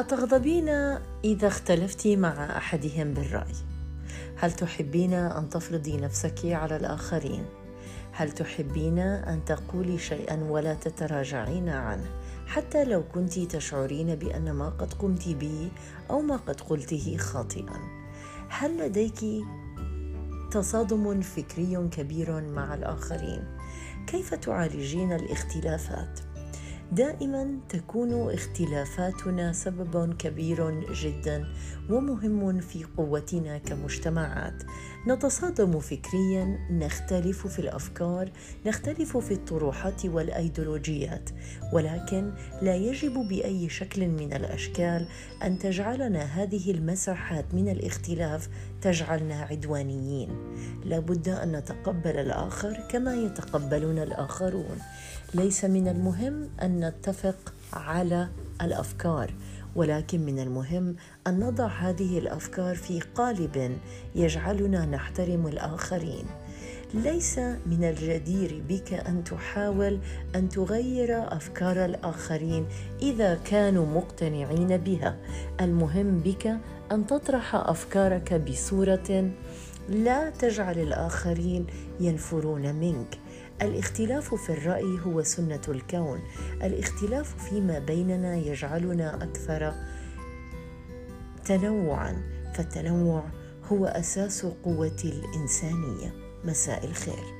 أتغضبين إذا اختلفت مع أحدهم بالرأي؟ هل تحبين أن تفرضي نفسك على الآخرين؟ هل تحبين أن تقولي شيئا ولا تتراجعين عنه حتى لو كنت تشعرين بأن ما قد قمت به أو ما قد قلته خاطئا؟ هل لديك تصادم فكري كبير مع الآخرين؟ كيف تعالجين الاختلافات؟ دائما تكون اختلافاتنا سبب كبير جدا ومهم في قوتنا كمجتمعات. نتصادم فكريا نختلف في الأفكار نختلف في الطروحات والأيديولوجيات ولكن لا يجب بأي شكل من الأشكال أن تجعلنا هذه المساحات من الاختلاف تجعلنا عدوانيين. لابد أن نتقبل الآخر كما يتقبلنا الآخرون. ليس من المهم أن نتفق على الأفكار ولكن من المهم أن نضع هذه الأفكار في قالب يجعلنا نحترم الآخرين. ليس من الجدير بك أن تحاول أن تغير أفكار الآخرين إذا كانوا مقتنعين بها. المهم بك أن تطرح أفكارك بصورة لا تجعل الآخرين ينفرون منك. الاختلاف في الرأي هو سنة الكون. الاختلاف فيما بيننا يجعلنا أكثر تنوعا. فالتنوع هو أساس قوة الإنسانية. مساء الخير.